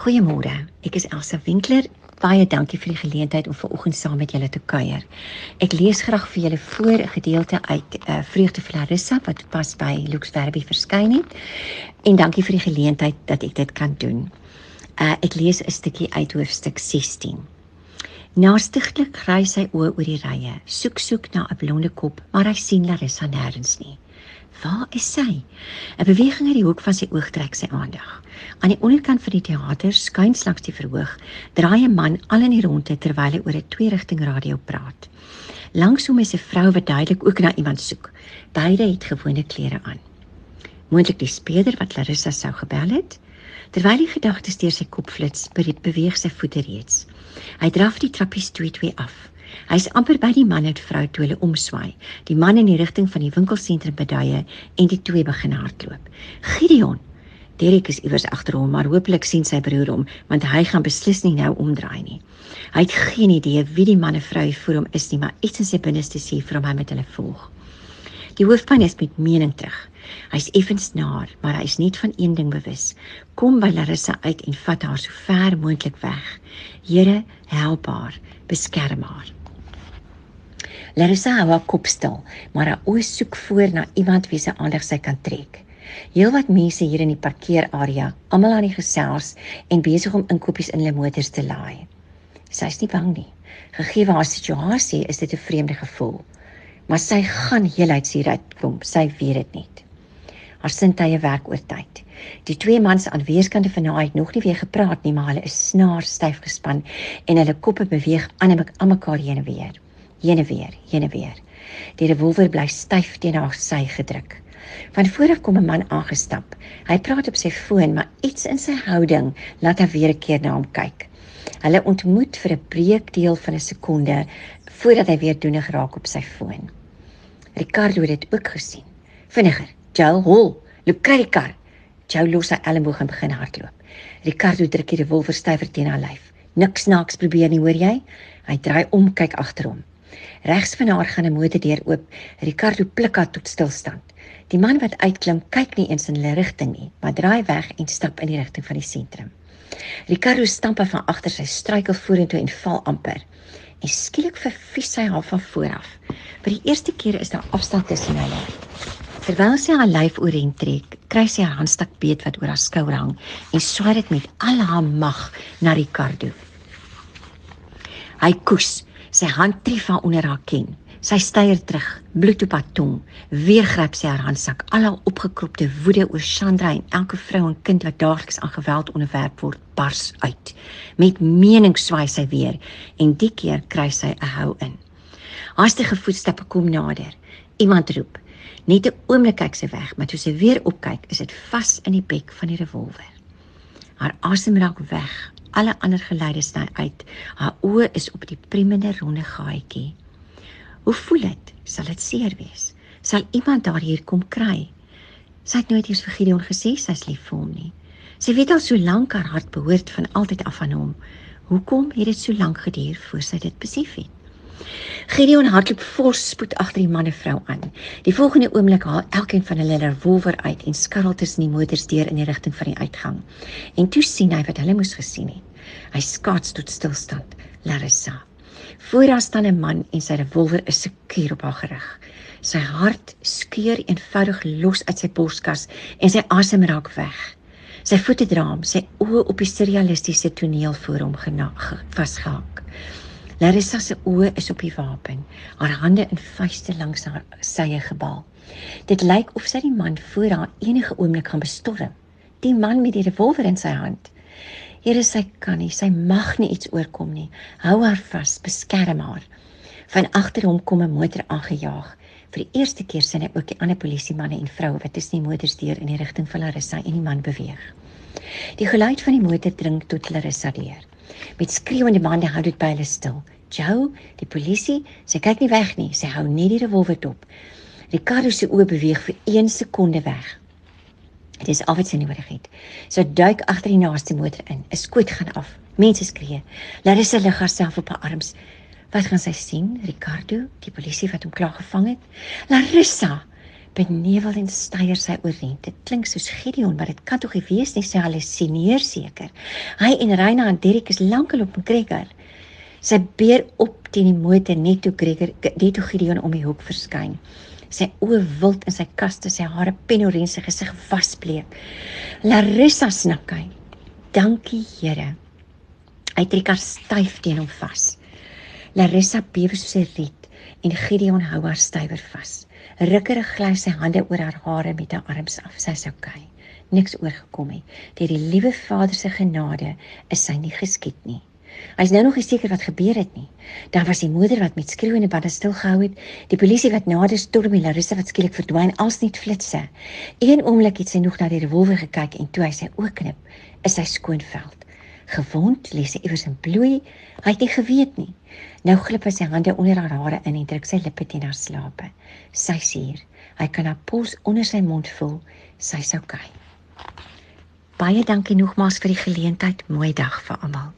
Goeiemôre. Ek is Elsa Winkler. Baie dankie vir die geleentheid om vanoggend saam met julle te kuier. Ek lees graag vir julle voor 'n gedeelte uit uh, Vreugde vir Larissa wat pas by Lux Verbi verskyn het. En dankie vir die geleentheid dat ek dit kan doen. Uh, ek lees 'n stukkie uit hoofstuk 16. Naastiglik gry sy oë oor die rye, soek soek na 'n blonde kop, maar hy sien Larissa nêrens nie. Waar is sy? 'n Beweging uit die hoek van sy oog trek sy aandag. Aan die onderkant van die teater, skuins langs die verhoog, draai 'n man al in die ronde terwyl hy oor 'n twee-rigting radio praat. Langs hom is 'n vrou wat duidelik ook na iemand soek. Beide het gewone klere aan. Moontlik die speler wat Larissa sou gebel het. Terwyl die gedagtes deur sy kop flits, beweeg sy voete reeds. Hy draf die trappies twee twee af. Hy's amper by die man en vrou toe hulle omswaai. Die man in die rigting van die winkelsentrum beduie en die twee begin hardloop. Gideon Derek is iewers agter hom, maar hopelik sien sy broer hom, want hy gaan beslis nie nou omdraai nie. Hy het geen idee wie die man en vrou voor hom is nie, maar iets in sy binneste sê vir hom hy moet hulle volg. Die hoofpyn is met mening terug. Hy's effens naar, maar hy is net van een ding bewus. Kom by Larissa uit en vat haar so ver moontlik weg. Here, help haar, beskerm haar. Larissa hou haar kop stil, maar haar oë soek voor na iemand wie se aandag sy kan trek. Heelwat mense hier in die parkeerarea, almal aan die gesels en besig om inkopies in hulle motors te laai. Sy's nie bang nie. Gegee haar situasie, is dit 'n vreemde gevoel. Maar sy gaan heelheids hieruit kom, sy weet dit nie. Haar sintuie werk oor tyd. Die twee mans aan weerskante van haar het nog nie weer gepraat nie, maar hulle is snaar styf gespan en hulle koppe beweeg aan mekaar heen en weer heen en weer, heen en weer. Die revolver bly styf teen haar sy gedruk. Van voor af kom 'n man aangestap. Hy praat op sy foon, maar iets in sy houding laat haar weer 'n keer na hom kyk. Hulle ontmoet vir 'n breekdeel van 'n sekonde voordat hy weer doenig raak op sy foon. Ricardo het dit ook gesien. Vinniger, Joe, hol, loop kry die kar. Joe los sy elmboog en begin hardloop. Ricardo druk die revolver stywer teen haar lyf. Niks naaks probeer nie, hoor jy? Hy draai om, kyk agter hom. Regs van haar gaan 'n motordeur oop. Ricardo pluk haar tot stilstand. Die man wat uitklim, kyk nie eens in hulle rigting nie, maar draai weg en stap in die rigting van die sentrum. Ricardo stamp van agter sy struikel vorentoe en val amper. En skielik verfies hy haar van voor af. Vir die eerste keer is daar afstand tussen hulle. Terwyl sy haar lyf oorheen trek, kry sy haar handstuk beet wat oor haar skouer hang en swaai dit met al haar mag na Ricardo. Hy koes Sy hand tref haar onder haar kin. Sy styer terug, bloed op haar tong. Weer gryp sy haar handsak, al haar opgekropte woede oor Chandra en elke vrou en kind wat daagliks aan geweld onderwerp word, bars uit. Met mening swaai sy weer en die keer kry sy 'n hou in. Haastige voetstappe kom nader. Iemand roep. Net 'n oomblik kyk sy weg, maar toe sy weer opkyk, is dit vas in die bek van die revolver. Haar asem raak weg alle ander geluide sny uit. Haar oë is op die priemende ronde gaatjie. Hoe voel dit? Sal dit seer wees? Sal iemand daar hier kom kry? Sy het nooit eers vir Gideon gesê sy's lief vir hom nie. Sy weet al so lank haar hart behoort van altyd af aan hom. Hoekom het dit so lank geduur voor sy dit besef het? Gideon hardloop vol spoed agter die man en vrou aan. Die volgende oomblik haal elkeen van hulle 'n revolver uit en skarrel tussen die motors deur in die rigting van die uitgang. En toe sien hy wat hulle moes gesien het. Hy skaats tot stilstand. Larissa. Voor haar staan 'n man en sy revolver is sekuur op haar gerig. Sy hart skeur eenvoudig los uit sy borskas en sy asem raak weg. Sy voete draam, sy oë op die surrealistiese toneel voor hom genaag vasgehak. Larissa se oë is op die wapen, haar hande in vuiste langs haar sye gebal. Dit lyk of sy die man voor haar enige oomblik gaan bestorm. Die man met die revolver in sy hand. Here sy kan nie, sy mag nie iets oorkom nie. Hou haar vas, beskerm haar. Van agter hom kom 'n motor aangejaag. Vir die eerste keer sien hy ook die ander polisiemanne en vroue wat tussen die motors deur in die rigting van Larissa en die man beweeg. Die geluid van die motor dring tot Larissa deur. Met skreeuende bande hou dit by hulle stil. Joe, die polisie, sy kyk nie weg nie. Sy hou net die revolver dop. Ricardo se oë beweeg vir 1 sekonde weg. Dit is al wat sy nodig het. Sy duik agter die naaste motor in. 'n Skoot gaan af. Mense skree. Larissa lig haarself op haar arms. Wat gaan sy sien? Ricardo, die polisie wat hom klaar gevang het? Larissa! Benevel en styer sy oorent. Dit klink soos Gideon, maar dit kan tog nie wees nie, sy hallusineer seker. Hy en Reina en Derek is lankal op Gregor. Sy beer op teen die motor net toe Gregor net toe Gideon om die hoek verskyn. Sy oë wild in sy kaste, sy hare penorien, sy gesig vasbleek. Larissa snik hy. Dankie Here. Hy trek haar styf teen hom vas. Larissa bewe soos 'n riet en Gideon hou haar stywer vas. Rukkerig gly sy hande oor haar hare met haar arms af. Sy's okay. Niks oorgekom nie. Deur die liewe Vader se genade is sy nie geskiet nie. Hy's nou nog nie seker wat gebeur het nie. Daar was die moeder wat met skreeuende bande stil gehou het, die polisie wat nader storm en Larissa wat skielik verdwyn als net flitsse. Een oomblik het sy nog na die revolver gekyk en toe hy sy oë knip, is sy skoonveld. Gewond lê sy iewers in bloei. Hy het nie geweet nie. Nou glip hy sy hande onder haar hare in en druk sy lippe teen haar slape. Sy's hier. Hy kan haar pols onder sy mond voel. Sy's. Okay. Baie dankie nogmaals vir die geleentheid. Mooi dag vir almal.